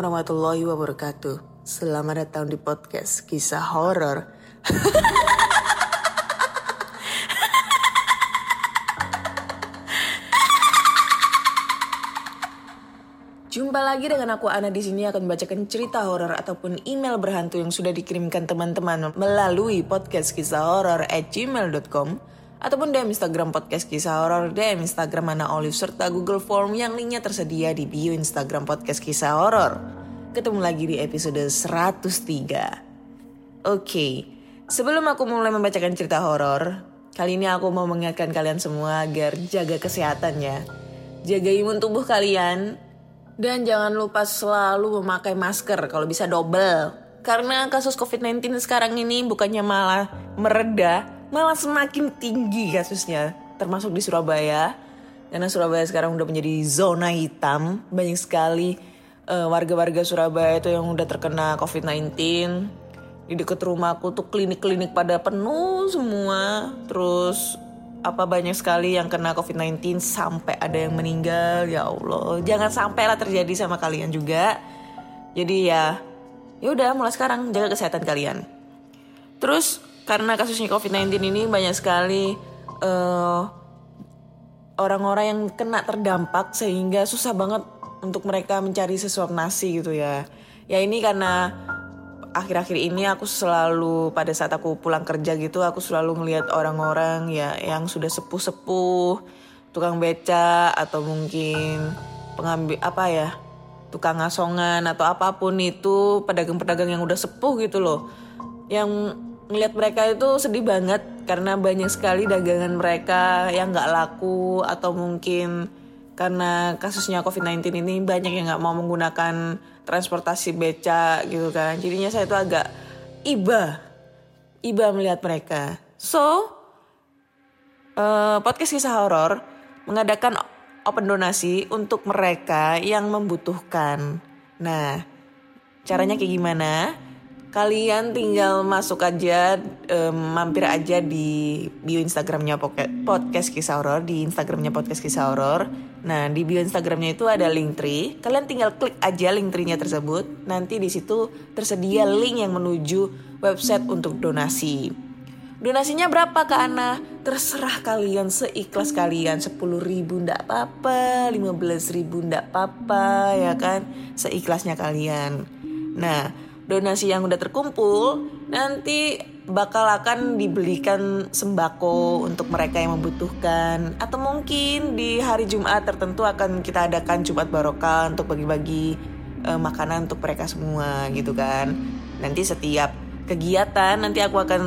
Warahmatullahi wabarakatuh. Selamat datang di podcast kisah horor. Jumpa lagi dengan aku Ana. Di sini akan membacakan cerita horor ataupun email berhantu yang sudah dikirimkan teman-teman melalui podcast kisah horor at gmail.com ataupun DM Instagram podcast kisah horor, DM Instagram Ana Olive serta Google Form yang linknya tersedia di bio Instagram podcast kisah horor. Ketemu lagi di episode 103. Oke, sebelum aku mulai membacakan cerita horor, kali ini aku mau mengingatkan kalian semua agar jaga kesehatan ya. Jaga imun tubuh kalian, dan jangan lupa selalu memakai masker kalau bisa double. Karena kasus COVID-19 sekarang ini bukannya malah mereda, malah semakin tinggi kasusnya. Termasuk di Surabaya. Karena Surabaya sekarang udah menjadi zona hitam. Banyak sekali eh, warga-warga Surabaya itu yang udah terkena COVID-19. Di deket rumahku tuh klinik-klinik pada penuh semua. Terus apa banyak sekali yang kena COVID-19 sampai ada yang meninggal ya Allah jangan sampai lah terjadi sama kalian juga jadi ya ya udah mulai sekarang jaga kesehatan kalian terus karena kasusnya COVID-19 ini banyak sekali eh, orang-orang yang kena terdampak sehingga susah banget untuk mereka mencari sesuap nasi gitu ya. Ya ini karena akhir-akhir ini aku selalu pada saat aku pulang kerja gitu aku selalu ngelihat orang-orang ya yang sudah sepuh-sepuh tukang beca atau mungkin pengambil apa ya tukang ngasongan atau apa pun itu pedagang-pedagang yang udah sepuh gitu loh. Yang ngelihat mereka itu sedih banget karena banyak sekali dagangan mereka yang nggak laku atau mungkin karena kasusnya COVID-19 ini banyak yang nggak mau menggunakan transportasi beca gitu kan. Jadinya saya itu agak iba iba melihat mereka. So eh, podcast kisah horor mengadakan open donasi untuk mereka yang membutuhkan. Nah caranya kayak gimana kalian tinggal masuk aja em, mampir aja di bio instagramnya podcast kisah horor di instagramnya podcast kisah horor. Nah di bio instagramnya itu ada link tree kalian tinggal klik aja link tree-nya tersebut. Nanti di situ tersedia link yang menuju website untuk donasi. Donasinya berapa ke Ana? Terserah kalian seikhlas kalian. 10 ribu ndak apa-apa 15 ribu ndak apa-apa ya kan? Seikhlasnya kalian. Nah donasi yang udah terkumpul nanti bakal akan dibelikan sembako untuk mereka yang membutuhkan. Atau mungkin di hari Jumat tertentu akan kita adakan Jumat Barokah untuk bagi-bagi eh, makanan untuk mereka semua gitu kan. Nanti setiap kegiatan nanti aku akan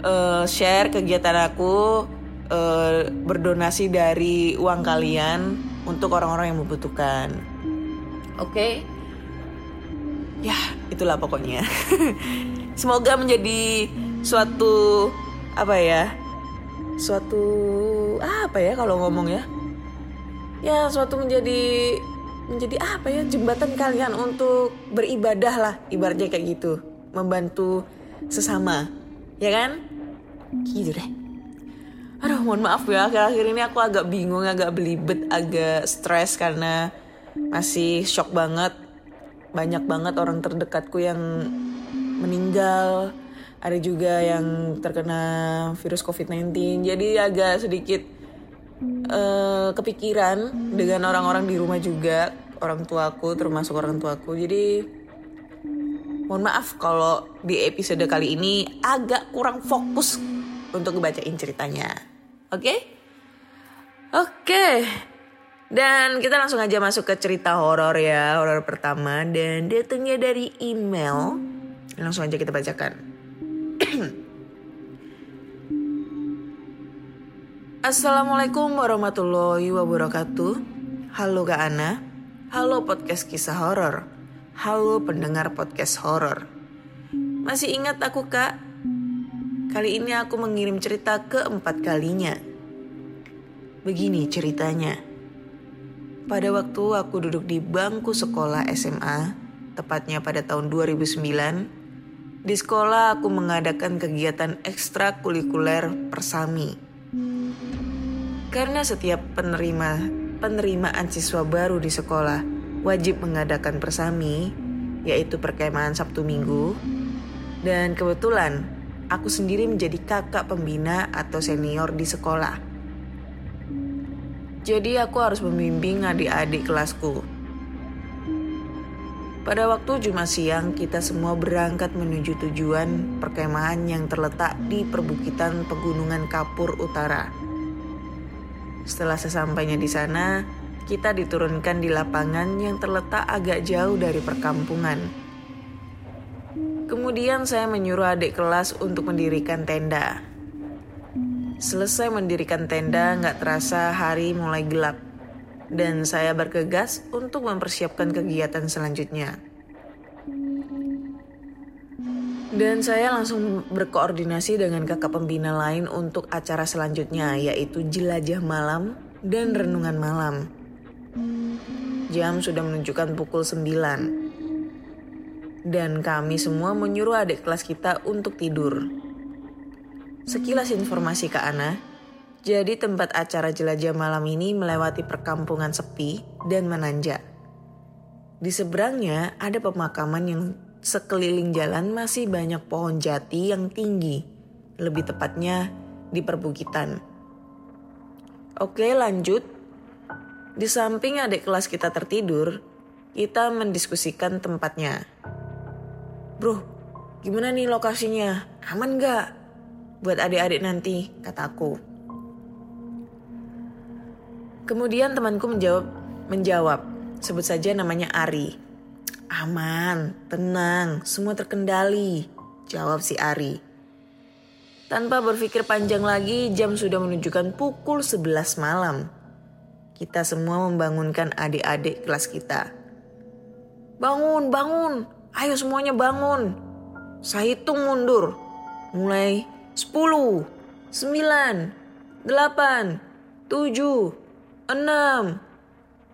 eh, share kegiatan aku eh, berdonasi dari uang kalian untuk orang-orang yang membutuhkan. Oke? Ya itulah pokoknya. Semoga menjadi suatu apa ya suatu apa ya kalau ngomong ya. Ya suatu menjadi menjadi apa ya jembatan kalian untuk beribadah lah ibaratnya kayak gitu. Membantu sesama ya kan? Gitu deh. Aduh mohon maaf ya akhir-akhir ini aku agak bingung agak belibet agak stres karena masih shock banget banyak banget orang terdekatku yang meninggal ada juga yang terkena virus COVID-19 jadi agak sedikit eh, kepikiran dengan orang-orang di rumah juga orang tuaku termasuk orang tuaku jadi Mohon maaf kalau di episode kali ini agak kurang fokus untuk ngebacain ceritanya. Oke? Okay? Oke. Okay. Dan kita langsung aja masuk ke cerita horor ya, horor pertama dan datangnya dari email. Langsung aja kita bacakan. Assalamualaikum warahmatullahi wabarakatuh. Halo Kak Ana. Halo podcast kisah horor. Halo pendengar podcast horor. Masih ingat aku kak? Kali ini aku mengirim cerita keempat kalinya. Begini ceritanya. Pada waktu aku duduk di bangku sekolah SMA, tepatnya pada tahun 2009, di sekolah aku mengadakan kegiatan ekstrakurikuler persami. Karena setiap penerima penerimaan siswa baru di sekolah wajib mengadakan persami, yaitu perkemahan Sabtu Minggu. Dan kebetulan aku sendiri menjadi kakak pembina atau senior di sekolah. Jadi aku harus membimbing adik-adik kelasku. Pada waktu Jumat siang, kita semua berangkat menuju tujuan perkemahan yang terletak di perbukitan Pegunungan Kapur Utara. Setelah sesampainya di sana, kita diturunkan di lapangan yang terletak agak jauh dari perkampungan. Kemudian saya menyuruh adik kelas untuk mendirikan tenda. Selesai mendirikan tenda, nggak terasa hari mulai gelap. Dan saya bergegas untuk mempersiapkan kegiatan selanjutnya. Dan saya langsung berkoordinasi dengan kakak pembina lain untuk acara selanjutnya, yaitu jelajah malam dan renungan malam. Jam sudah menunjukkan pukul 9. Dan kami semua menyuruh adik kelas kita untuk tidur. Sekilas informasi ke Ana, jadi tempat acara jelajah malam ini melewati perkampungan sepi dan menanjak. Di seberangnya ada pemakaman yang sekeliling jalan masih banyak pohon jati yang tinggi, lebih tepatnya di perbukitan. Oke lanjut, di samping adik kelas kita tertidur, kita mendiskusikan tempatnya. Bro, gimana nih lokasinya? Aman gak? Buat adik-adik nanti, kataku. Kemudian temanku menjawab, menjawab, sebut saja namanya Ari. Aman, tenang, semua terkendali, jawab si Ari. Tanpa berpikir panjang lagi, jam sudah menunjukkan pukul 11 malam. Kita semua membangunkan adik-adik kelas kita. Bangun, bangun. Ayo semuanya bangun. Saya hitung mundur. Mulai 10, 9, 8, 7, 6.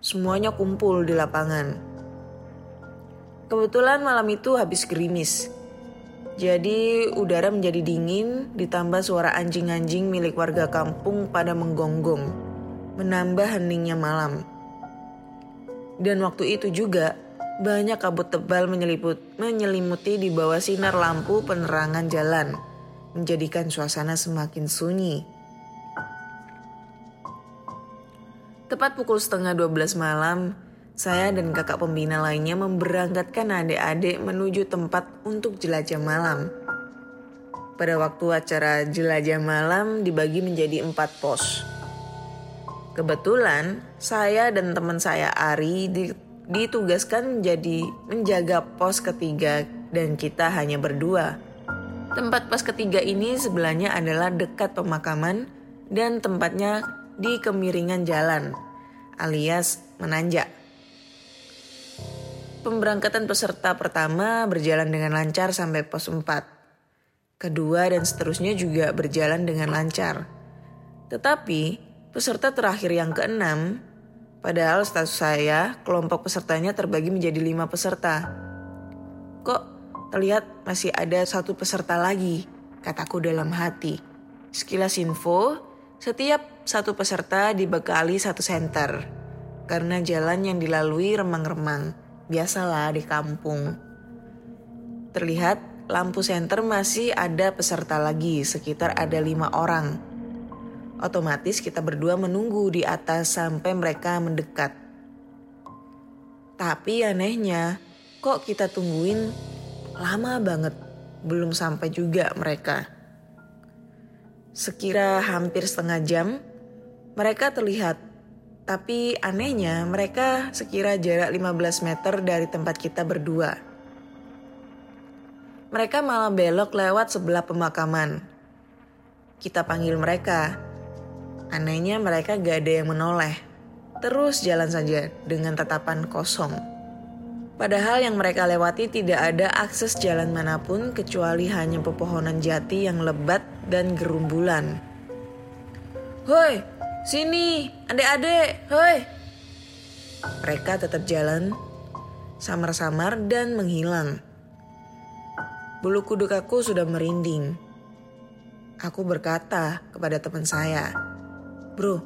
Semuanya kumpul di lapangan. Kebetulan malam itu habis gerimis. Jadi udara menjadi dingin ditambah suara anjing-anjing milik warga kampung pada menggonggong menambah heningnya malam. Dan waktu itu juga banyak kabut tebal menyelimuti di bawah sinar lampu penerangan jalan, menjadikan suasana semakin sunyi. Tepat pukul setengah 12 malam, saya dan kakak pembina lainnya memberangkatkan adik-adik menuju tempat untuk jelajah malam. Pada waktu acara jelajah malam dibagi menjadi empat pos. Kebetulan saya dan teman saya Ari ditugaskan menjadi menjaga pos ketiga dan kita hanya berdua. Tempat pos ketiga ini sebelahnya adalah dekat pemakaman dan tempatnya di kemiringan jalan alias menanjak. Pemberangkatan peserta pertama berjalan dengan lancar sampai pos 4. Kedua dan seterusnya juga berjalan dengan lancar. Tetapi Peserta terakhir yang keenam, padahal status saya, kelompok pesertanya terbagi menjadi lima peserta. Kok terlihat masih ada satu peserta lagi, kataku dalam hati. Sekilas info, setiap satu peserta dibekali satu senter. Karena jalan yang dilalui remang-remang, biasalah di kampung. Terlihat lampu senter masih ada peserta lagi, sekitar ada lima orang otomatis kita berdua menunggu di atas sampai mereka mendekat. Tapi anehnya, kok kita tungguin lama banget belum sampai juga mereka. Sekira hampir setengah jam, mereka terlihat. Tapi anehnya mereka sekira jarak 15 meter dari tempat kita berdua. Mereka malah belok lewat sebelah pemakaman. Kita panggil mereka. Anehnya mereka gak ada yang menoleh. Terus jalan saja dengan tatapan kosong. Padahal yang mereka lewati tidak ada akses jalan mana pun kecuali hanya pepohonan jati yang lebat dan gerumbulan. Hoi, sini, adik-adik, hoi. Mereka tetap jalan, samar-samar dan menghilang. Bulu kuduk aku sudah merinding. Aku berkata kepada teman saya, Bro,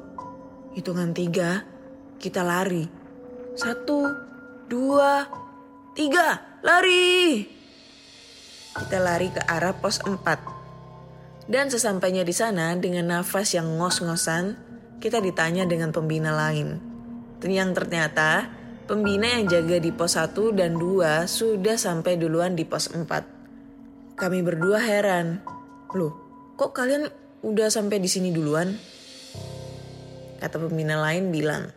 hitungan tiga, kita lari. Satu, dua, tiga, lari! Kita lari ke arah pos empat. Dan sesampainya di sana dengan nafas yang ngos-ngosan, kita ditanya dengan pembina lain. Yang ternyata pembina yang jaga di pos 1 dan 2 sudah sampai duluan di pos 4. Kami berdua heran. Loh, kok kalian udah sampai di sini duluan? Kata pembina lain bilang,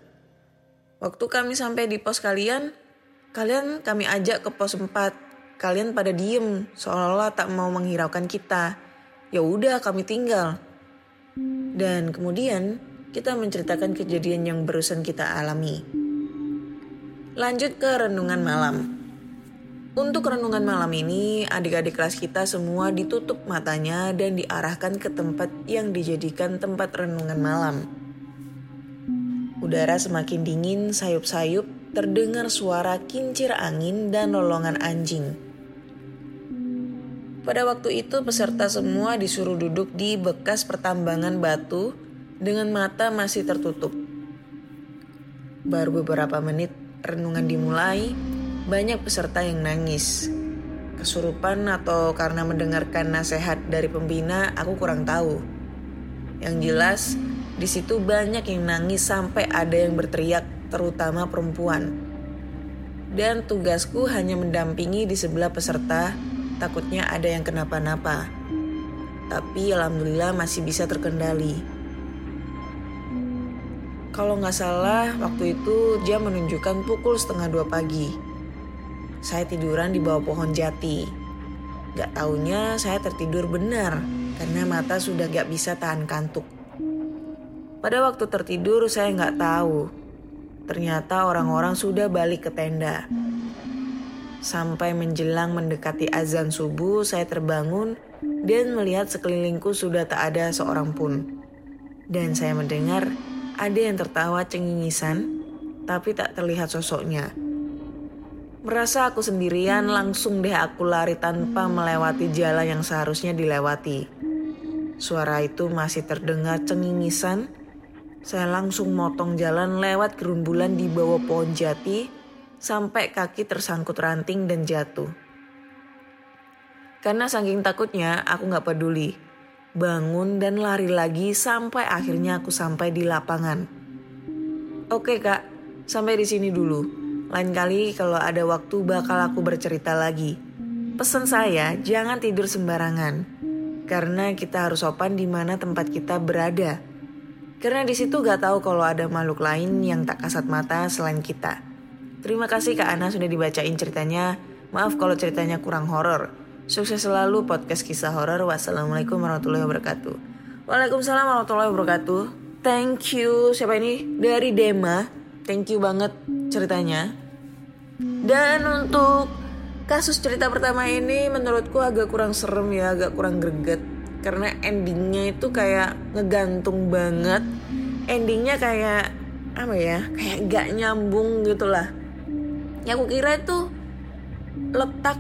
Waktu kami sampai di pos kalian, kalian kami ajak ke pos 4. Kalian pada diem, seolah-olah tak mau menghiraukan kita ya udah kami tinggal. Dan kemudian kita menceritakan kejadian yang barusan kita alami. Lanjut ke renungan malam. Untuk renungan malam ini, adik-adik kelas kita semua ditutup matanya dan diarahkan ke tempat yang dijadikan tempat renungan malam. Udara semakin dingin, sayup-sayup, terdengar suara kincir angin dan lolongan anjing. Pada waktu itu peserta semua disuruh duduk di bekas pertambangan batu dengan mata masih tertutup. Baru beberapa menit renungan dimulai, banyak peserta yang nangis. Kesurupan atau karena mendengarkan nasihat dari pembina, aku kurang tahu. Yang jelas, di situ banyak yang nangis sampai ada yang berteriak, terutama perempuan. Dan tugasku hanya mendampingi di sebelah peserta takutnya ada yang kenapa-napa. Tapi alhamdulillah masih bisa terkendali. Kalau nggak salah waktu itu jam menunjukkan pukul setengah dua pagi. Saya tiduran di bawah pohon jati. Gak taunya saya tertidur benar karena mata sudah gak bisa tahan kantuk. Pada waktu tertidur saya nggak tahu. Ternyata orang-orang sudah balik ke tenda. Sampai menjelang mendekati azan subuh, saya terbangun dan melihat sekelilingku sudah tak ada seorang pun. Dan saya mendengar ada yang tertawa cengingisan, tapi tak terlihat sosoknya. Merasa aku sendirian, langsung deh aku lari tanpa melewati jalan yang seharusnya dilewati. Suara itu masih terdengar cengingisan. Saya langsung motong jalan lewat gerumbulan di bawah pohon jati sampai kaki tersangkut ranting dan jatuh. Karena saking takutnya aku gak peduli. Bangun dan lari lagi sampai akhirnya aku sampai di lapangan. Oke kak, sampai di sini dulu. Lain kali kalau ada waktu bakal aku bercerita lagi. Pesan saya, jangan tidur sembarangan. Karena kita harus sopan di mana tempat kita berada. Karena di situ gak tahu kalau ada makhluk lain yang tak kasat mata selain kita. Terima kasih Kak Ana sudah dibacain ceritanya. Maaf kalau ceritanya kurang horor. Sukses selalu podcast kisah horor. Wassalamualaikum warahmatullahi wabarakatuh. Waalaikumsalam warahmatullahi wabarakatuh. Thank you. Siapa ini? Dari Dema. Thank you banget ceritanya. Dan untuk kasus cerita pertama ini menurutku agak kurang serem ya, agak kurang greget. Karena endingnya itu kayak ngegantung banget. Endingnya kayak apa ya? Kayak gak nyambung gitu lah yang aku kira itu letak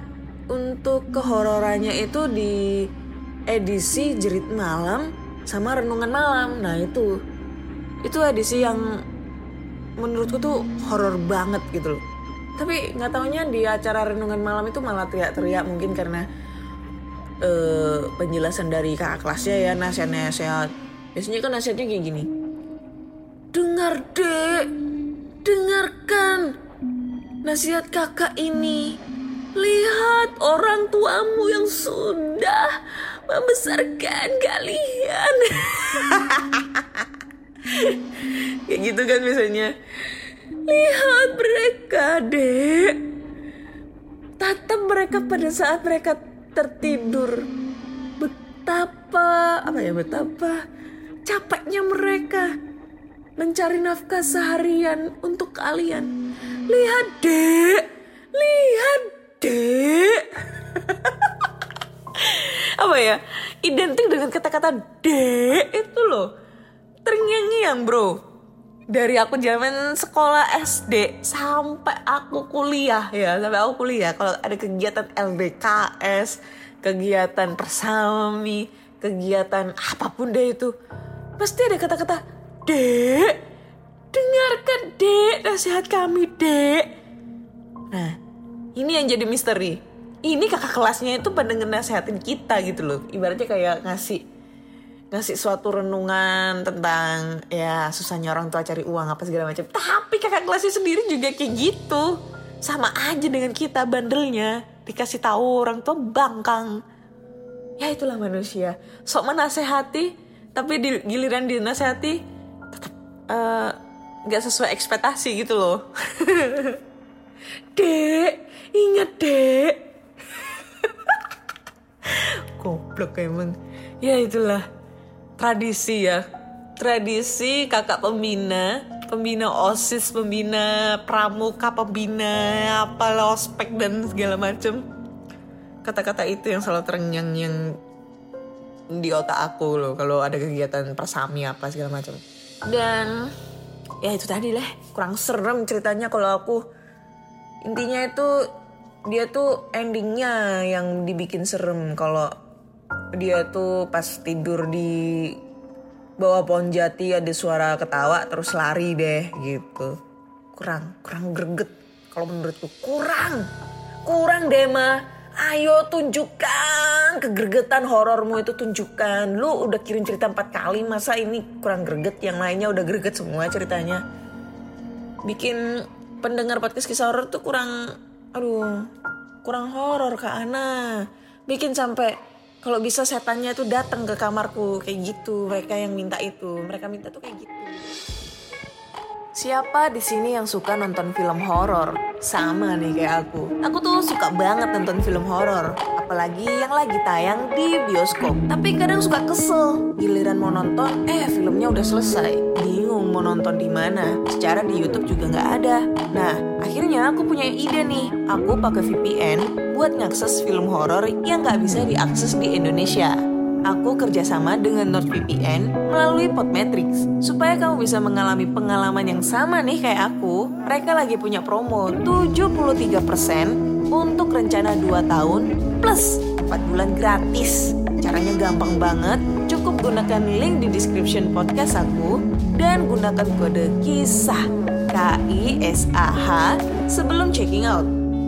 untuk kehororannya itu di edisi jerit malam sama renungan malam nah itu itu edisi yang menurutku tuh horor banget gitu loh tapi nggak taunya di acara renungan malam itu malah teriak-teriak mungkin karena uh, penjelasan dari kakak kelasnya ya nasihat-nasihat biasanya kan nasihatnya kayak gini dengar dek dengarkan Nasihat kakak ini Lihat orang tuamu yang sudah membesarkan kalian. Kayak gitu kan biasanya. Lihat mereka, dek. Tatap mereka pada saat mereka tertidur. Betapa, apa ya, betapa capeknya mereka mencari nafkah seharian untuk kalian. Lihat, dek. Lihat, dek. apa ya? Identik dengan kata-kata dek itu loh. Terngiang-ngiang, bro. Dari aku zaman sekolah SD sampai aku kuliah ya, sampai aku kuliah kalau ada kegiatan LDKS, kegiatan persami, kegiatan apa pun deh itu, pasti ada kata-kata dek, dengarkan dek nasihat kami dek. Nah, ini yang jadi misteri. Ini kakak kelasnya itu pada ngenasehatin kita gitu loh. Ibaratnya kayak ngasih ngasih suatu renungan tentang ya susahnya orang tua cari uang apa segala macam. Tapi kakak kelasnya sendiri juga kayak gitu. Sama aja dengan kita bandelnya. Dikasih tahu orang tua bangkang. Ya itulah manusia. Sok menasehati tapi di giliran dinasehati tetap eh, nggak uh, sesuai ekspektasi gitu loh. dek, ingat dek. Goblok emang. Ya itulah tradisi ya. Tradisi kakak pembina pembina osis pembina pramuka pembina apa ospek dan segala macem. Kata-kata itu yang selalu terengyang yang di otak aku loh kalau ada kegiatan persami apa segala macam dan ya itu tadi lah kurang serem ceritanya kalau aku. Intinya itu dia tuh endingnya yang dibikin serem kalau dia tuh pas tidur di bawah pohon jati ada suara ketawa terus lari deh gitu. Kurang kurang greget. Kalau menurutku kurang. Kurang deh mah ayo tunjukkan. Kegergetan horormu itu tunjukkan. Lu udah kirim cerita empat kali masa ini kurang greget? Yang lainnya udah greget semua ceritanya. Bikin pendengar podcast kisah horor tuh kurang aduh kurang horor kak Ana. Bikin sampai kalau bisa setannya tuh datang ke kamarku kayak gitu mereka yang minta itu. Mereka minta tuh kayak gitu Siapa di sini yang suka nonton film horor? Sama nih kayak aku. Aku tuh suka banget nonton film horor, apalagi yang lagi tayang di bioskop. Tapi kadang suka kesel, giliran mau nonton, eh filmnya udah selesai. Bingung mau nonton di mana. Secara di YouTube juga nggak ada. Nah, akhirnya aku punya ide nih. Aku pakai VPN buat ngakses film horor yang nggak bisa diakses di Indonesia aku kerjasama dengan NordVPN melalui Podmetrics. Supaya kamu bisa mengalami pengalaman yang sama nih kayak aku, mereka lagi punya promo 73% untuk rencana 2 tahun plus 4 bulan gratis. Caranya gampang banget, cukup gunakan link di description podcast aku dan gunakan kode KISAH K-I-S-A-H sebelum checking out.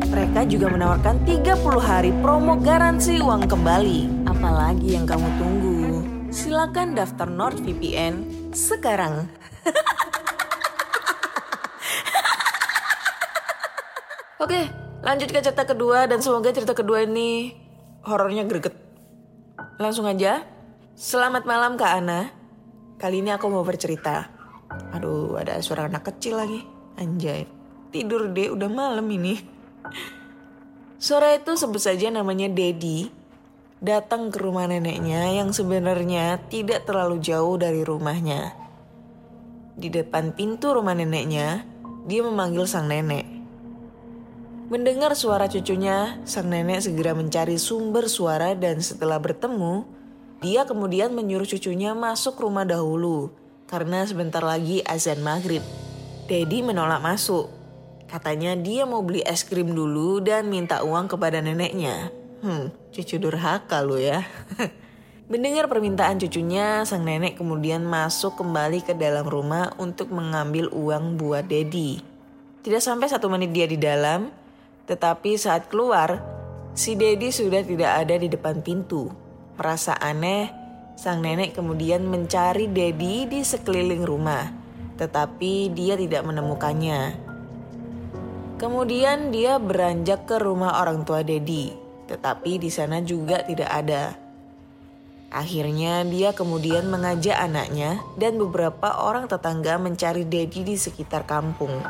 Mereka juga menawarkan 30 hari promo garansi uang kembali. Apalagi yang kamu tunggu? Silakan daftar NordVPN sekarang. Oke, lanjut ke cerita kedua dan semoga cerita kedua ini horornya greget. Langsung aja. Selamat malam Kak Ana. Kali ini aku mau bercerita. Aduh, ada suara anak kecil lagi. Anjay. Tidur deh, udah malam ini. Sore itu sebut saja namanya Dedi datang ke rumah neneknya yang sebenarnya tidak terlalu jauh dari rumahnya. Di depan pintu rumah neneknya, dia memanggil sang nenek. Mendengar suara cucunya, sang nenek segera mencari sumber suara dan setelah bertemu, dia kemudian menyuruh cucunya masuk rumah dahulu karena sebentar lagi azan maghrib. Dedi menolak masuk. Katanya dia mau beli es krim dulu dan minta uang kepada neneknya. Hmm, cucu durhaka lu ya. Mendengar permintaan cucunya, sang nenek kemudian masuk kembali ke dalam rumah untuk mengambil uang buat Dedi. Tidak sampai satu menit dia di dalam, tetapi saat keluar, si Dedi sudah tidak ada di depan pintu. Merasa aneh, sang nenek kemudian mencari Dedi di sekeliling rumah, tetapi dia tidak menemukannya. Kemudian dia beranjak ke rumah orang tua Dedi, tetapi di sana juga tidak ada. Akhirnya dia kemudian mengajak anaknya dan beberapa orang tetangga mencari Dedi di sekitar kampung.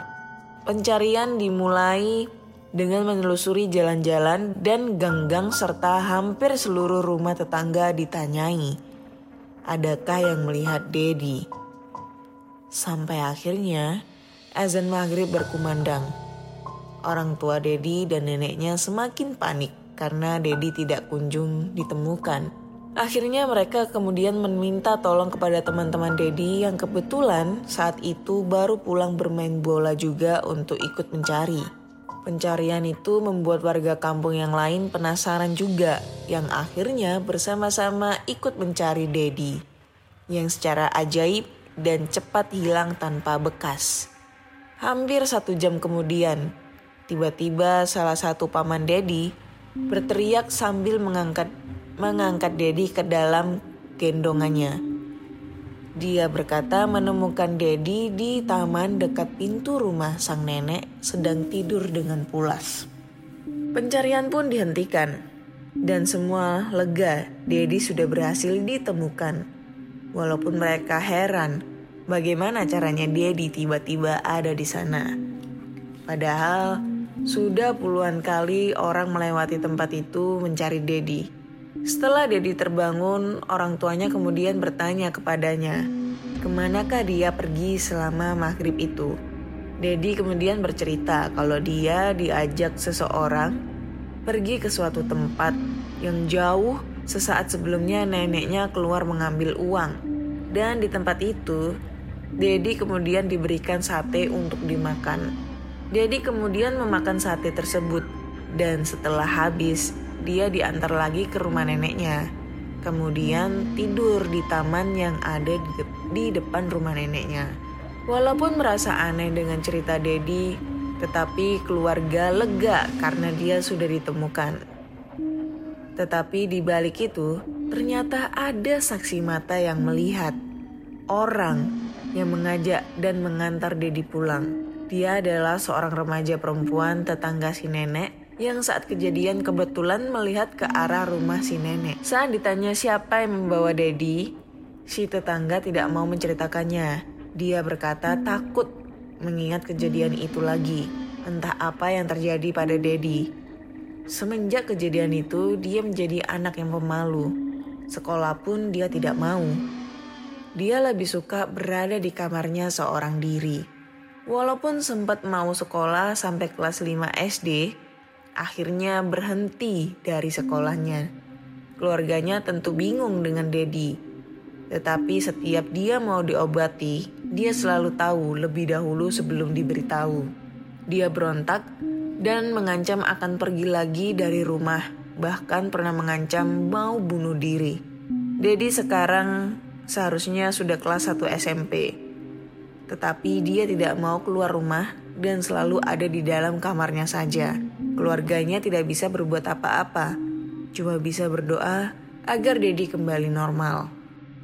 Pencarian dimulai dengan menelusuri jalan-jalan dan gang-gang serta hampir seluruh rumah tetangga ditanyai. Adakah yang melihat Dedi? Sampai akhirnya azan maghrib berkumandang. Orang tua Dedi dan neneknya semakin panik karena Dedi tidak kunjung ditemukan. Akhirnya mereka kemudian meminta tolong kepada teman-teman Dedi yang kebetulan saat itu baru pulang bermain bola juga untuk ikut mencari. Pencarian itu membuat warga kampung yang lain penasaran juga yang akhirnya bersama-sama ikut mencari Dedi yang secara ajaib dan cepat hilang tanpa bekas. Hampir satu jam kemudian, tiba-tiba salah satu paman Dedi berteriak sambil mengangkat mengangkat Dedi ke dalam gendongannya. Dia berkata menemukan Dedi di taman dekat pintu rumah sang nenek sedang tidur dengan pulas. Pencarian pun dihentikan dan semua lega Dedi sudah berhasil ditemukan. Walaupun mereka heran bagaimana caranya Dedi tiba-tiba ada di sana. Padahal sudah puluhan kali orang melewati tempat itu mencari Dedi. Setelah Dedi terbangun, orang tuanya kemudian bertanya kepadanya, ke manakah dia pergi selama maghrib itu. Dedi kemudian bercerita kalau dia diajak seseorang pergi ke suatu tempat yang jauh sesaat sebelumnya neneknya keluar mengambil uang. Dan di tempat itu, Dedi kemudian diberikan sate untuk dimakan. Dedi kemudian memakan sate tersebut dan setelah habis, dia diantar lagi ke rumah neneknya. Kemudian tidur di taman yang ada di, de di depan rumah neneknya. Walaupun merasa aneh dengan cerita Dedi, tetapi keluarga lega karena dia sudah ditemukan. Tetapi di balik itu, ternyata ada saksi mata yang melihat orang yang mengajak dan mengantar Dedi pulang. Dia adalah seorang remaja perempuan tetangga si nenek yang saat kejadian kebetulan melihat ke arah rumah si nenek. Saat ditanya siapa yang membawa Dedi, si tetangga tidak mau menceritakannya. Dia berkata takut mengingat kejadian itu lagi. Entah apa yang terjadi pada Dedi. Semenjak kejadian itu, dia menjadi anak yang pemalu. Sekolah pun dia tidak mau. Dia lebih suka berada di kamarnya seorang diri. Walaupun sempat mau sekolah sampai kelas 5 SD, akhirnya berhenti dari sekolahnya. Keluarganya tentu bingung dengan Dedi. Tetapi setiap dia mau diobati, dia selalu tahu lebih dahulu sebelum diberitahu. Dia berontak dan mengancam akan pergi lagi dari rumah, bahkan pernah mengancam mau bunuh diri. Dedi sekarang seharusnya sudah kelas 1 SMP. Tetapi dia tidak mau keluar rumah dan selalu ada di dalam kamarnya saja. Keluarganya tidak bisa berbuat apa-apa, cuma bisa berdoa agar Dedi kembali normal.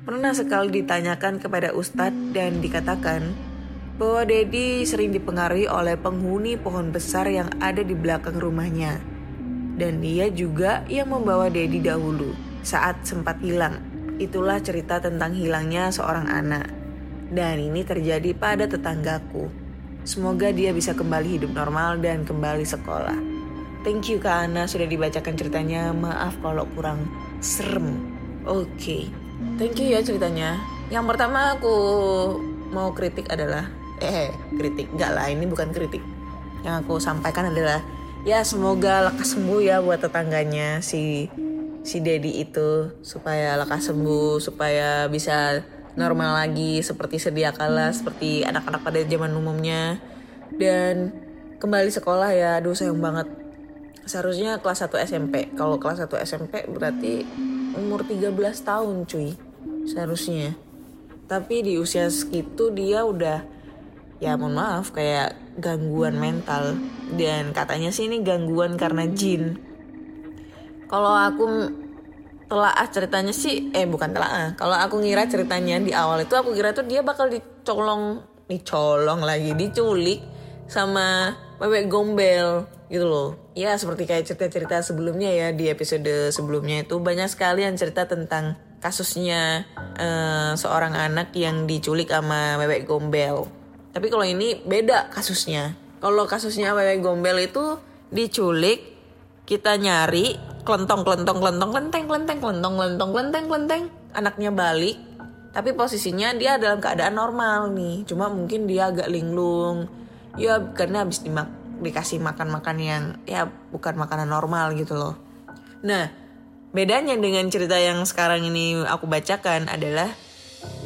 Pernah sekali ditanyakan kepada Ustadz dan dikatakan bahwa Dedi sering dipengaruhi oleh penghuni pohon besar yang ada di belakang rumahnya. Dan dia juga yang membawa Dedi dahulu saat sempat hilang. Itulah cerita tentang hilangnya seorang anak. Dan ini terjadi pada tetanggaku. Semoga dia bisa kembali hidup normal dan kembali sekolah. Thank you Kak Ana sudah dibacakan ceritanya. Maaf kalau kurang serem. Oke. Okay. Thank you ya ceritanya. Yang pertama aku mau kritik adalah eh kritik enggak lah ini bukan kritik. Yang aku sampaikan adalah ya semoga lekas sembuh ya buat tetangganya si si Dedi itu supaya lekas sembuh supaya bisa normal lagi seperti sedia kala seperti anak-anak pada zaman umumnya. Dan kembali sekolah ya aduh sayang banget. Seharusnya kelas 1 SMP kalau kelas 1 SMP berarti umur 13 tahun cuy. Seharusnya. Tapi di usia segitu dia udah ya mohon maaf kayak gangguan mental. Dan katanya sih ini gangguan karena jin. Kalau aku telah ceritanya sih eh bukan telah kalau aku ngira ceritanya di awal itu aku kira tuh dia bakal dicolong dicolong lagi diculik sama bebek gombel gitu loh. Ya seperti kayak cerita-cerita sebelumnya ya di episode sebelumnya itu banyak sekali yang cerita tentang kasusnya eh, seorang anak yang diculik sama bebek gombel. Tapi kalau ini beda kasusnya. Kalau kasusnya bebek gombel itu diculik, kita nyari kelentong kelentong kelentong kelenteng kelenteng kelentong kelentong kelenteng kelenteng. Anaknya balik tapi posisinya dia dalam keadaan normal nih. Cuma mungkin dia agak linglung. Ya karena habis dimak dikasih makan-makan yang ya bukan makanan normal gitu loh. Nah bedanya dengan cerita yang sekarang ini aku bacakan adalah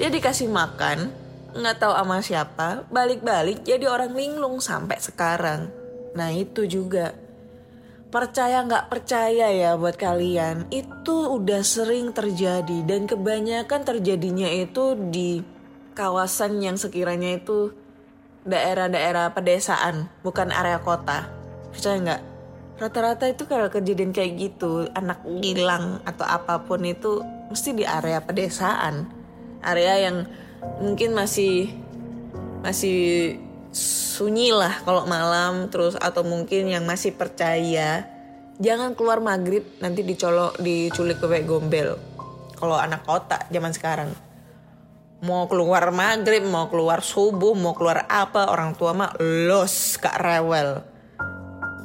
dia dikasih makan nggak tahu sama siapa balik-balik jadi orang linglung sampai sekarang. Nah itu juga percaya nggak percaya ya buat kalian itu udah sering terjadi. Dan kebanyakan terjadinya itu di kawasan yang sekiranya itu daerah-daerah pedesaan bukan area kota. Percaya nggak? Rata-rata itu kalau kejadian kayak gitu anak hilang atau apa pun itu mesti di area pedesaan. Area yang mungkin masih masih sunyi lah kalau malam terus atau mungkin yang masih percaya jangan keluar maghrib nanti dicolok diculik bebek gombel. Kalau anak kota zaman sekarang mau keluar maghrib mau keluar subuh mau keluar apa orang tua mah los kak rewel.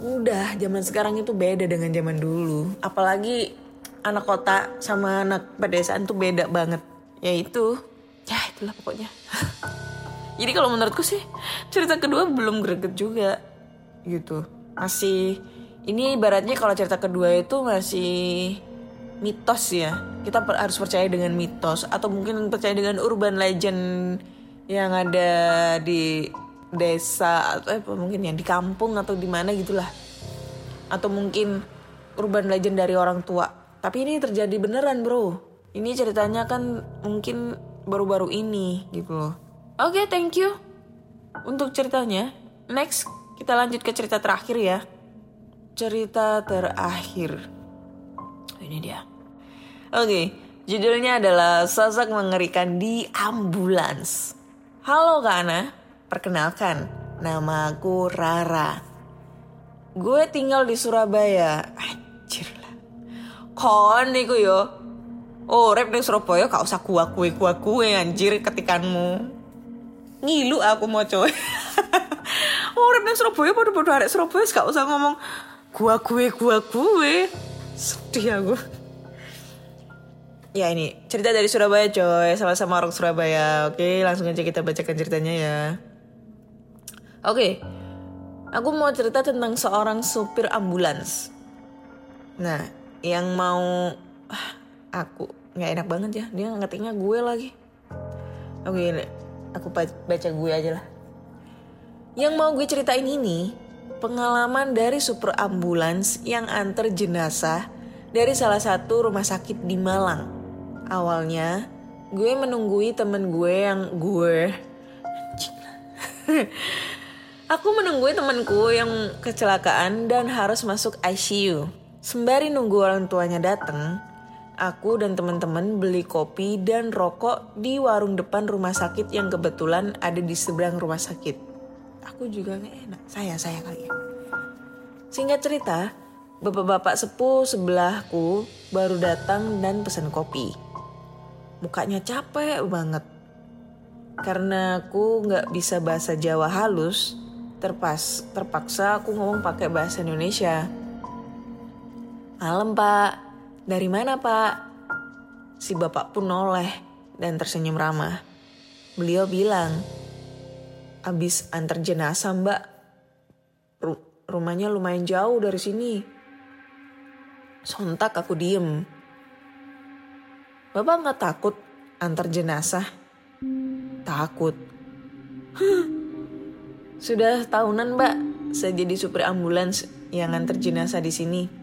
Udah zaman sekarang itu beda dengan zaman dulu. Apalagi anak kota sama anak pedesaan tuh beda banget. Ya itu. Ya itulah pokoknya Jadi kalau menurutku sih cerita kedua belum greget juga gitu. Masih ini ibaratnya kalau cerita kedua itu masih mitos ya. Kita per, harus percaya dengan mitos atau mungkin percaya dengan urban legend yang ada di desa atau apa mungkin yang di kampung atau di mana gitulah. Atau mungkin urban legend dari orang tua. Tapi ini terjadi beneran, Bro. Ini ceritanya kan mungkin baru-baru ini gitu loh. Oke, okay, thank you untuk ceritanya. Next, kita lanjut ke cerita terakhir ya. Cerita terakhir. Ini dia. Oke, okay, judulnya adalah Sosok Mengerikan di Ambulans. Halo Kak Ana, perkenalkan, nama aku Rara. Gue tinggal di Surabaya. Anjir lah. Kon yo. Oh, rep di Surabaya gak usah gua kue gua kue anjir ketikanmu ngilu aku mau coy. Orang yang Surabaya pada pada arek Surabaya gak usah ngomong gua gue gua gue. Sedih aku. Ya ini cerita dari Surabaya coy. Sama-sama orang Surabaya oke? Langsung aja kita bacakan ceritanya ya. Oke aku mau cerita tentang seorang supir ambulans. Nah yang mau ah, aku nggak enak banget ya. Dia ngetiknya gue lagi. Oke aku baca gue aja lah. Yang mau gue ceritain ini pengalaman dari super ambulans yang antar jenazah dari salah satu rumah sakit di Malang. Awalnya gue menunggui temen gue yang gue Aku menunggui temenku yang kecelakaan dan harus masuk ICU. Sembari nunggu orang tuanya datang, aku dan teman-teman beli kopi dan rokok di warung depan rumah sakit yang kebetulan ada di seberang rumah sakit. Aku juga gak enak, saya saya kali ya. Singkat cerita, bapak-bapak sepuh sebelahku baru datang dan pesan kopi. Mukanya capek banget. Karena aku gak bisa bahasa Jawa halus, terpas terpaksa aku ngomong pakai bahasa Indonesia. Malam pak, dari mana pak? Si bapak pun noleh dan tersenyum ramah. Beliau bilang, abis antar jenazah mbak, Ru rumahnya lumayan jauh dari sini. Sontak aku diem. Bapak nggak takut antar jenazah? Takut. Sudah tahunan mbak, saya jadi supir ambulans yang antar jenazah di sini.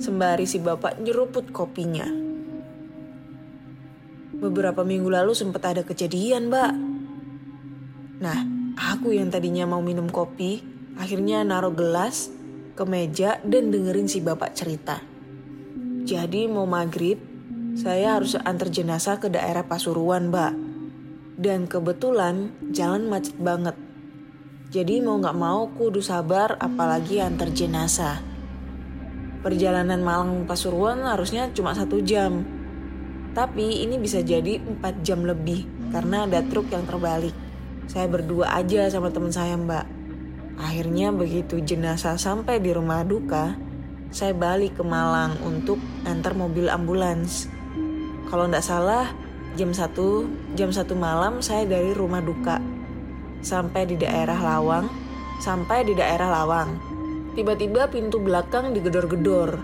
Sembari si bapak nyeruput kopinya. Beberapa minggu lalu sempat ada kejadian, Mbak. Nah, aku yang tadinya mau minum kopi, akhirnya naruh gelas ke meja dan dengerin si bapak cerita. Jadi mau maghrib, saya harus antar jenazah ke daerah Pasuruan, Mbak. Dan kebetulan jalan macet banget. Jadi mau gak mau kudu sabar apalagi antar jenazah. Perjalanan Malang Pasuruan harusnya cuma satu jam. Tapi ini bisa jadi 4 jam lebih karena ada truk yang terbalik. Saya berdua aja sama teman saya mbak. Akhirnya begitu jenazah sampai di rumah duka, saya balik ke Malang untuk antar mobil ambulans. Kalau nggak salah, jam 1, jam 1 malam saya dari rumah duka sampai di daerah Lawang, sampai di daerah Lawang. Tiba-tiba pintu belakang digedor-gedor.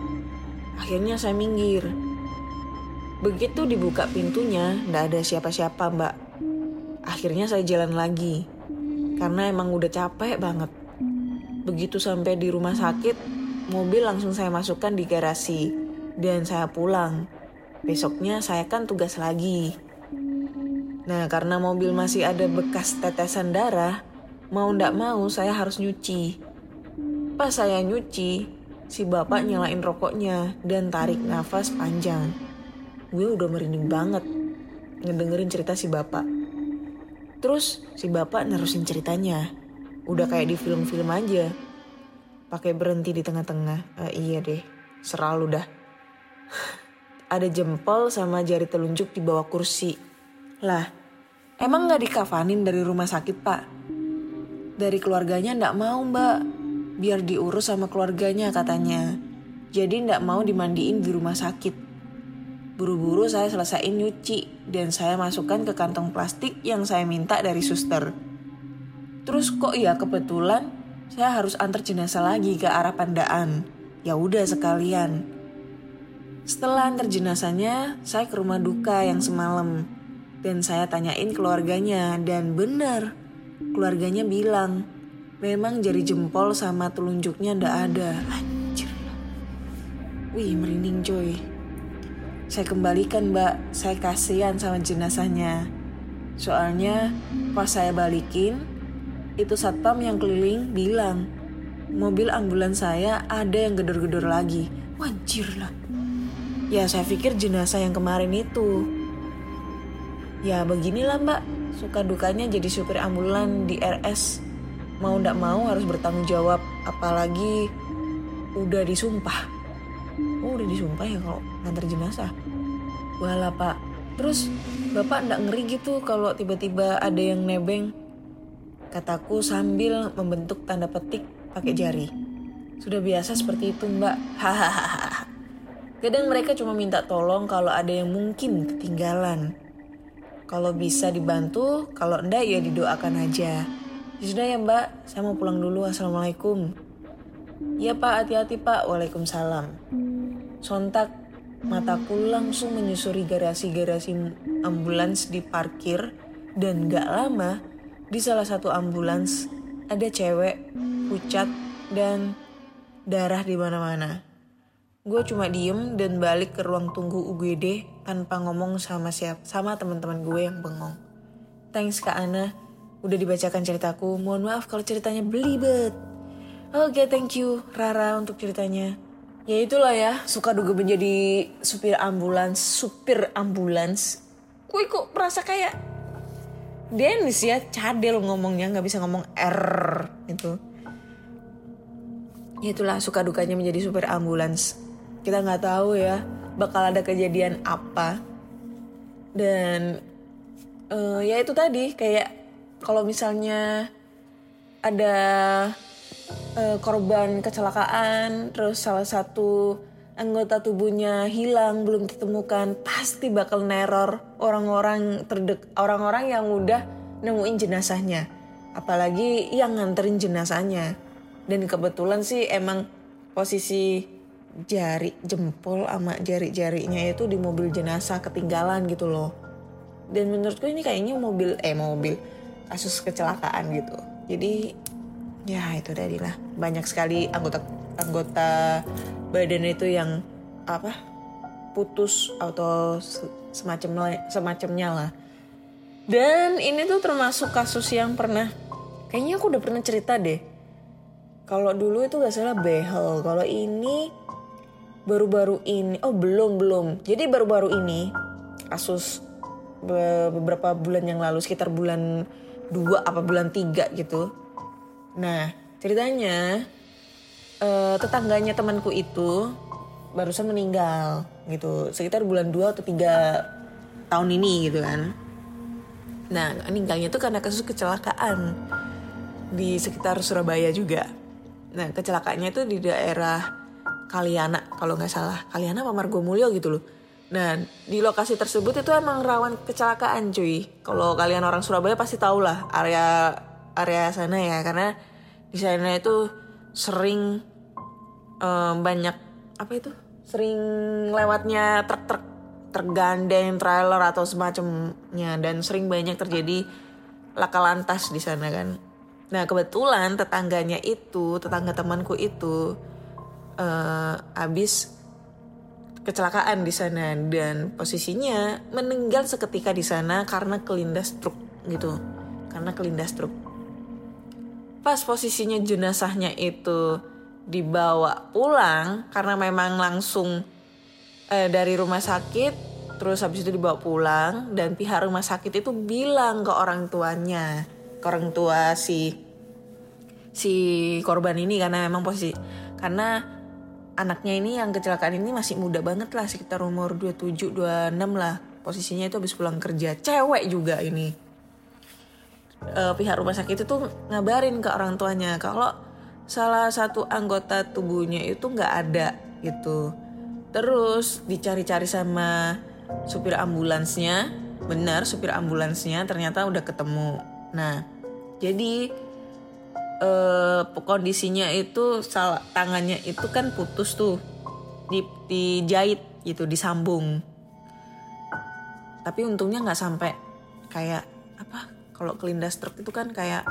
Akhirnya saya minggir. Begitu dibuka pintunya, nggak ada siapa-siapa mbak. Akhirnya saya jalan lagi. Karena emang udah capek banget. Begitu sampai di rumah sakit, mobil langsung saya masukkan di garasi. Dan saya pulang. Besoknya saya kan tugas lagi. Nah, karena mobil masih ada bekas tetesan darah, mau ndak mau saya harus nyuci. Pas saya nyuci, si bapak nyalain rokoknya dan tarik nafas panjang. Gue udah merinding banget ngedengerin cerita si bapak. Terus si bapak nerusin ceritanya. Udah kayak di film-film aja. Pakai berhenti di tengah-tengah. Uh, iya deh, seralu dah. ada jempol sama jari telunjuk di bawah kursi. Lah, emang gak dikafanin dari rumah sakit pak? Dari keluarganya ndak mau mbak, biar diurus sama keluarganya katanya. Jadi ndak mau dimandiin di rumah sakit. Buru-buru saya selesaiin nyuci dan saya masukkan ke kantong plastik yang saya minta dari suster. Terus kok ya kebetulan saya harus antar jenazah lagi ke arah Pandaan. Ya udah sekalian. Setelah antar jenazahnya, saya ke rumah duka yang semalam. Dan saya tanyain keluarganya dan benar keluarganya bilang memang jari jempol sama telunjuknya ndak ada. Anjir. Wih merinding coy. Saya kembalikan mbak, saya kasihan sama jenazahnya. Soalnya pas saya balikin, itu satpam yang keliling bilang, mobil ambulans saya ada yang gedor-gedor lagi. Wajir lah. Ya saya pikir jenazah yang kemarin itu. Ya beginilah mbak, suka dukanya jadi supir ambulan di RS. Mau ndak mau harus bertanggung jawab, apalagi udah disumpah. Oh udah disumpah ya kalau nganter jenazah. Walah pak, terus bapak ndak ngeri gitu kalau tiba-tiba ada yang nebeng? Kataku sambil membentuk tanda petik pakai jari. Sudah biasa seperti itu mbak. Hahaha. Kadang mereka cuma minta tolong kalau ada yang mungkin ketinggalan. Kalau bisa dibantu, kalau enggak ya didoakan aja. Sudah ya mbak, saya mau pulang dulu. Assalamualaikum. Ya pak, hati-hati pak. Waalaikumsalam. Sontak mataku langsung menyusuri garasi-garasi ambulans di parkir dan gak lama di salah satu ambulans ada cewek pucat dan darah di mana-mana. Gue cuma diem dan balik ke ruang tunggu UGD tanpa ngomong sama siap sama teman-teman gue yang bengong. Thanks Kak Ana, udah dibacakan ceritaku. Mohon maaf kalau ceritanya belibet. Oke, okay, thank you Rara untuk ceritanya. Ya itulah ya, suka duga menjadi supir ambulans, supir ambulans. Gue kok merasa kayak Dennis ya, cadel ngomongnya, nggak bisa ngomong R itu. Ya itulah suka dukanya menjadi supir ambulans kita nggak tahu ya bakal ada kejadian apa dan uh, ya itu tadi kayak kalau misalnya ada uh, korban kecelakaan terus salah satu anggota tubuhnya hilang belum ditemukan pasti bakal neror orang-orang terdek orang-orang yang udah nemuin jenazahnya. Apalagi yang nganterin jenazahnya. Dan kebetulan sih emang posisi jari jempol sama jari-jarinya itu di mobil jenazah ketinggalan gitu loh. Dan menurutku ini kayaknya mobil eh mobil kasus kecelakaan gitu. Jadi ya itu tadi lah banyak sekali anggota anggota badan itu yang apa putus atau semacam semacamnya lah. Dan ini tuh termasuk kasus yang pernah kayaknya aku udah pernah cerita deh. Kalau dulu itu gak salah behel, kalau ini baru-baru ini oh belum belum jadi baru-baru ini kasus beberapa bulan yang lalu sekitar bulan dua apa bulan tiga gitu Nah ceritanya eh, tetangganya temanku itu barusan meninggal gitu sekitar bulan 2 atau 3 tahun ini gitu kan. Nah meninggalnya itu karena kasus kecelakaan di sekitar Surabaya juga. Nah kecelakaannya itu di daerah Kaliana kalau nggak salah Kaliana apa Margomulyo gitu loh. Nah di lokasi tersebut itu emang rawan kecelakaan cuy. Kalau kalian orang Surabaya pasti tahu lah area area sana ya karena di sana itu sering um, banyak apa itu sering lewatnya truk-truk tergandeng trailer atau semacamnya dan sering banyak terjadi laka lantas di sana kan. Nah kebetulan tetangganya itu tetangga temanku itu uh, habis kecelakaan di sana dan posisinya meninggal seketika di sana karena kelindas truk gitu. Karena kelindas truk pas posisinya jenazahnya itu dibawa pulang karena memang langsung eh, dari rumah sakit terus habis itu dibawa pulang dan pihak rumah sakit itu bilang ke orang tuanya ke orang tua si si korban ini karena memang posisi karena anaknya ini yang kecelakaan ini masih muda banget lah sekitar umur 27 26 lah. Posisinya itu habis pulang kerja. Cewek juga ini. Uh, pihak rumah sakit itu ngabarin ke orang tuanya kalau salah satu anggota tubuhnya itu nggak ada gitu. Terus dicari-cari sama supir ambulansnya. Benar supir ambulansnya ternyata udah ketemu. Nah jadi eh, kondisinya itu salah tangannya itu kan putus tuh. Di dijahit gitu disambung. Tapi untungnya nggak sampai kayak apa kalau kelindas truk itu kan kayak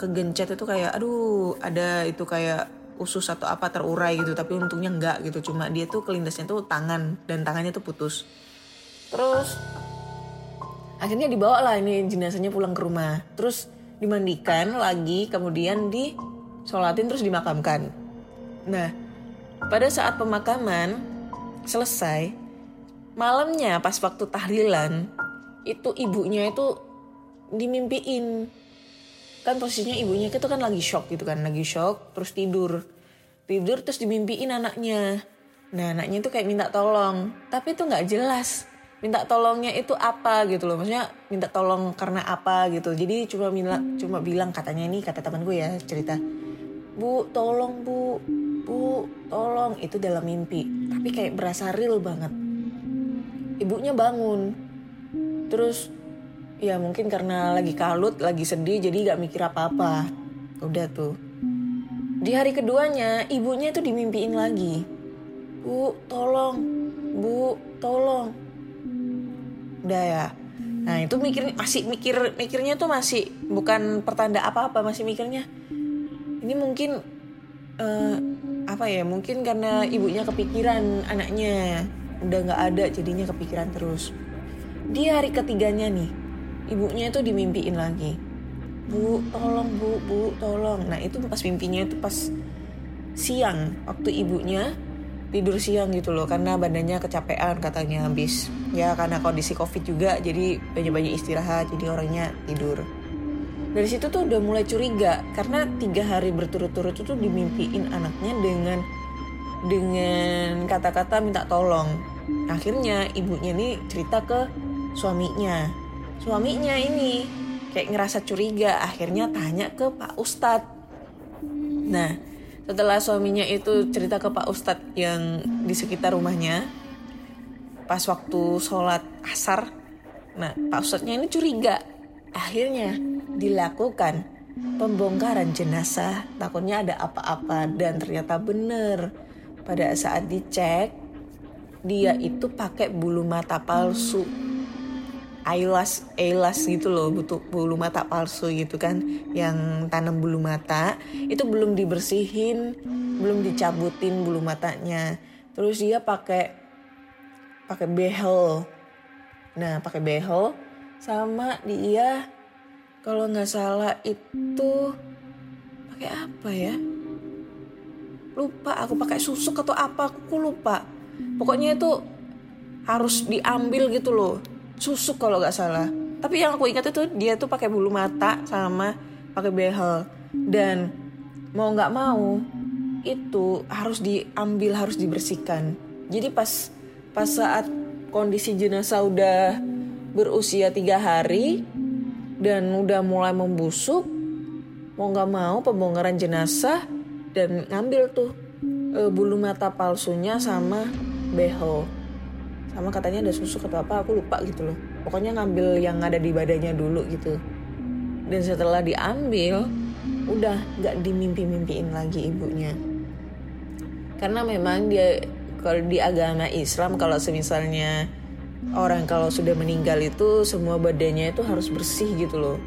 kegencet itu kayak aduh ada itu kayak usus atau apa terurai gitu. Tapi untungnya enggak gitu cuma dia tuh kelindasnya tuh tangan dan tangannya tuh putus. Terus akhirnya dibawa lah ini jenazahnya pulang ke rumah. Terus dimandikan lagi kemudian disolatin terus dimakamkan. Nah pada saat pemakaman selesai malamnya pas waktu tahlilan itu ibunya itu dimimpiin. Kan posisinya ibunya itu kan lagi shock gitu kan lagi shock terus tidur. Tidur terus dimimpiin anaknya. Nah anaknya itu kayak minta tolong. Tapi itu nggak jelas minta tolongnya itu apa gitu loh. Maksudnya minta tolong karena apa gitu. Jadi cuma bilang cuma bilang katanya ini kata teman gue ya cerita bu tolong bu. Bu tolong. Itu dalam mimpi. Tapi kayak berasa real banget. Ibunya bangun. Terus ya mungkin karena lagi kalut lagi sedih jadi gak mikir apa-apa. Udah tuh. Di hari keduanya ibunya itu dimimpiin lagi. Bu tolong. Bu tolong udah ya. Nah itu mikir masih mikir mikirnya tuh masih bukan pertanda apa apa masih mikirnya ini mungkin uh, apa ya mungkin karena ibunya kepikiran anaknya udah nggak ada jadinya kepikiran terus. Di hari ketiganya nih ibunya itu dimimpiin lagi. Bu tolong bu bu tolong. Nah itu pas mimpinya itu pas siang waktu ibunya tidur siang gitu loh karena badannya kecapean katanya habis. Ya karena kondisi covid juga jadi banyak-banyak istirahat jadi orangnya tidur. Dari situ tuh udah mulai curiga karena tiga hari berturut-turut itu dimimpiin anaknya dengan dengan kata-kata minta tolong. Akhirnya ibunya ini cerita ke suaminya. Suaminya ini kayak ngerasa curiga akhirnya tanya ke Pak Ustadz. Nah setelah suaminya itu cerita ke Pak Ustadz yang di sekitar rumahnya pas waktu sholat asar nah Pak Ustadznya ini curiga. Akhirnya dilakukan pembongkaran jenazah. Takutnya ada apa-apa dan ternyata bener. Pada saat dicek dia itu pakai bulu mata palsu eyelash eyelash gitu loh butuh bulu mata palsu gitu kan yang tanam bulu mata. Itu belum dibersihin belum dicabutin bulu matanya. Terus dia pakai pakai behel. Nah pakai behel sama dia kalau nggak salah itu pakai apa ya? Lupa aku pakai susuk atau apa aku lupa. Pokoknya itu harus diambil gitu loh susuk kalau nggak salah. Tapi yang aku ingat itu dia tuh pakai bulu mata sama pakai behel. Dan mau nggak mau itu harus diambil harus dibersihkan. Jadi pas pas saat kondisi jenazah udah berusia tiga hari dan udah mulai membusuk mau nggak mau pembongkaran jenazah dan ngambil tuh e, bulu mata palsunya sama beho sama katanya ada susu atau apa aku lupa gitu loh. Pokoknya ngambil yang ada di badannya dulu gitu. Dan setelah diambil udah nggak dimimpi-mimpiin lagi ibunya. Karena memang dia kalau di agama Islam kalau semisalnya orang kalau sudah meninggal itu semua badannya itu harus bersih gitu loh.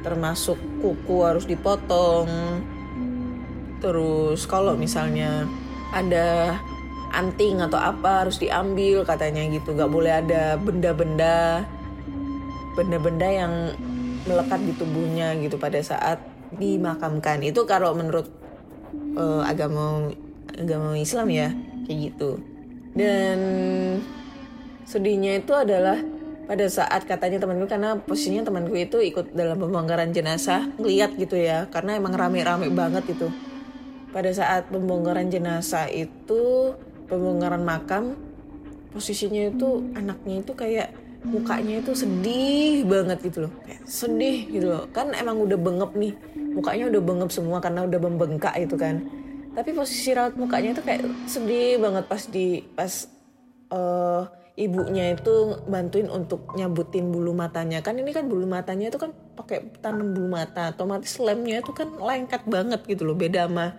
Termasuk kuku harus dipotong. Terus kalau misalnya ada anting atau apa harus diambil katanya gitu. Nggak boleh ada benda-benda benda-benda yang melekat di tubuhnya gitu pada saat dimakamkan. Itu kalau menurut uh, agama agama Islam ya kayak gitu. Dan sedihnya itu adalah pada saat katanya temanku karena posisinya temanku itu ikut dalam pembongkaran jenazah ngeliat gitu ya. Karena emang rame-rame banget itu pada saat pembongkaran jenazah itu pembongkaran makam posisinya itu anaknya itu kayak mukanya itu sedih banget gitu loh. Kayak sedih gitu loh. Kan emang udah bengep nih. Mukanya udah bengep semua karena udah membengkak itu kan. Tapi posisi raut mukanya itu kayak sedih banget pas di pas uh, ibunya itu bantuin untuk nyabutin bulu matanya. Kan ini kan bulu matanya itu kan pakai tanam bulu mata. Otomatis lemnya itu kan lengket banget gitu loh. Beda sama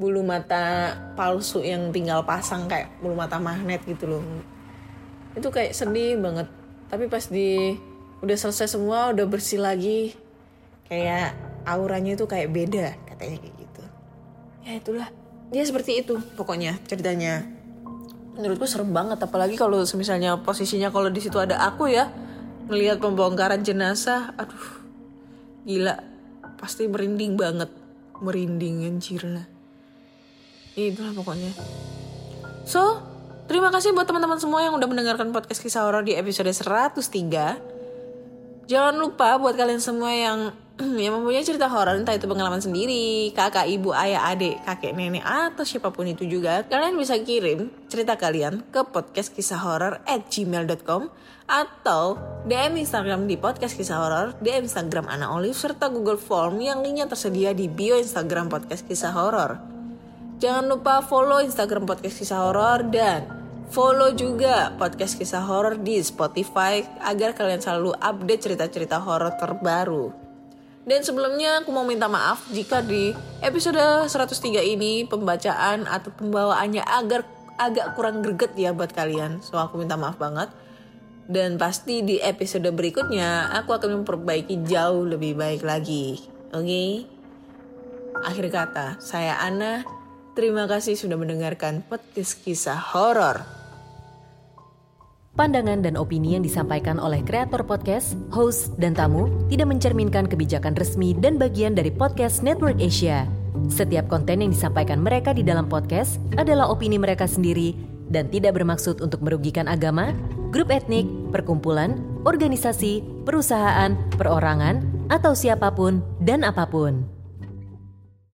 bulu mata palsu yang tinggal pasang kayak bulu mata magnet gitu loh. Itu kayak sedih banget. Tapi pas di udah selesai semua udah bersih lagi kayak auranya itu kayak beda katanya kayak gitu. Ya itulah. Dia seperti itu pokoknya ceritanya. Menurutku serem banget apalagi kalau misalnya posisinya kalau di situ ada aku ya melihat pembongkaran jenazah aduh gila. Pasti merinding banget. Merinding anjir lah itulah pokoknya so Terima kasih buat teman-teman semua yang udah mendengarkan podcast kisah horor di episode 103. Jangan lupa buat kalian semua yang yang mempunyai cerita horor entah itu pengalaman sendiri, kakak, ibu, ayah, adik, kakek, nenek atau siapa pun itu juga, kalian bisa kirim cerita kalian ke podcast kisah horor at gmail.com atau DM Instagram di podcast kisah horor, DM Instagram Ana Olive serta Google Form yang linknya tersedia di bio Instagram podcast kisah horor. Jangan lupa follow Instagram podcast kisah horor dan Follow juga podcast kisah horor di Spotify agar kalian selalu update cerita-cerita horor terbaru. Dan sebelumnya aku mau minta maaf jika di episode 103 ini pembacaan atau pembawaannya agar agak kurang greget ya buat kalian. So aku minta maaf banget. Dan pasti di episode berikutnya aku akan memperbaiki jauh lebih baik lagi. Oke? Okay? Akhir kata, saya Ana. Terima kasih sudah mendengarkan podcast kisah horor. Pandangan dan opini yang disampaikan oleh kreator podcast, host, dan tamu tidak mencerminkan kebijakan resmi dan bagian dari podcast Network Asia. Setiap konten yang disampaikan mereka di dalam podcast adalah opini mereka sendiri dan tidak bermaksud untuk merugikan agama, grup etnik, perkumpulan, organisasi, perusahaan, perorangan, atau siapa pun dan apa pun.